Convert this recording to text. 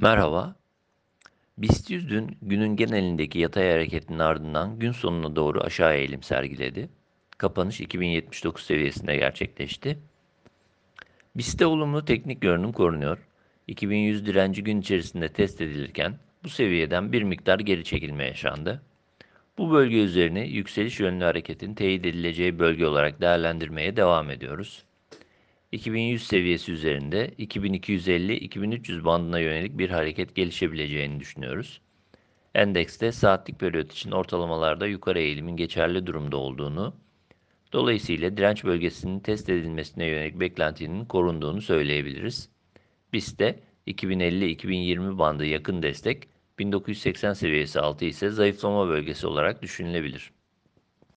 Merhaba. BIST 100 dün günün genelindeki yatay hareketinin ardından gün sonuna doğru aşağı eğilim sergiledi. Kapanış 2079 seviyesinde gerçekleşti. BIST'te olumlu teknik görünüm korunuyor. 2100 direnci gün içerisinde test edilirken bu seviyeden bir miktar geri çekilme yaşandı. Bu bölge üzerine yükseliş yönlü hareketin teyit edileceği bölge olarak değerlendirmeye devam ediyoruz. 2100 seviyesi üzerinde 2250-2300 bandına yönelik bir hareket gelişebileceğini düşünüyoruz. Endekste saatlik periyot için ortalamalarda yukarı eğilimin geçerli durumda olduğunu, dolayısıyla direnç bölgesinin test edilmesine yönelik beklentinin korunduğunu söyleyebiliriz. BIST'te 2050-2020 bandı yakın destek, 1980 seviyesi altı ise zayıflama bölgesi olarak düşünülebilir.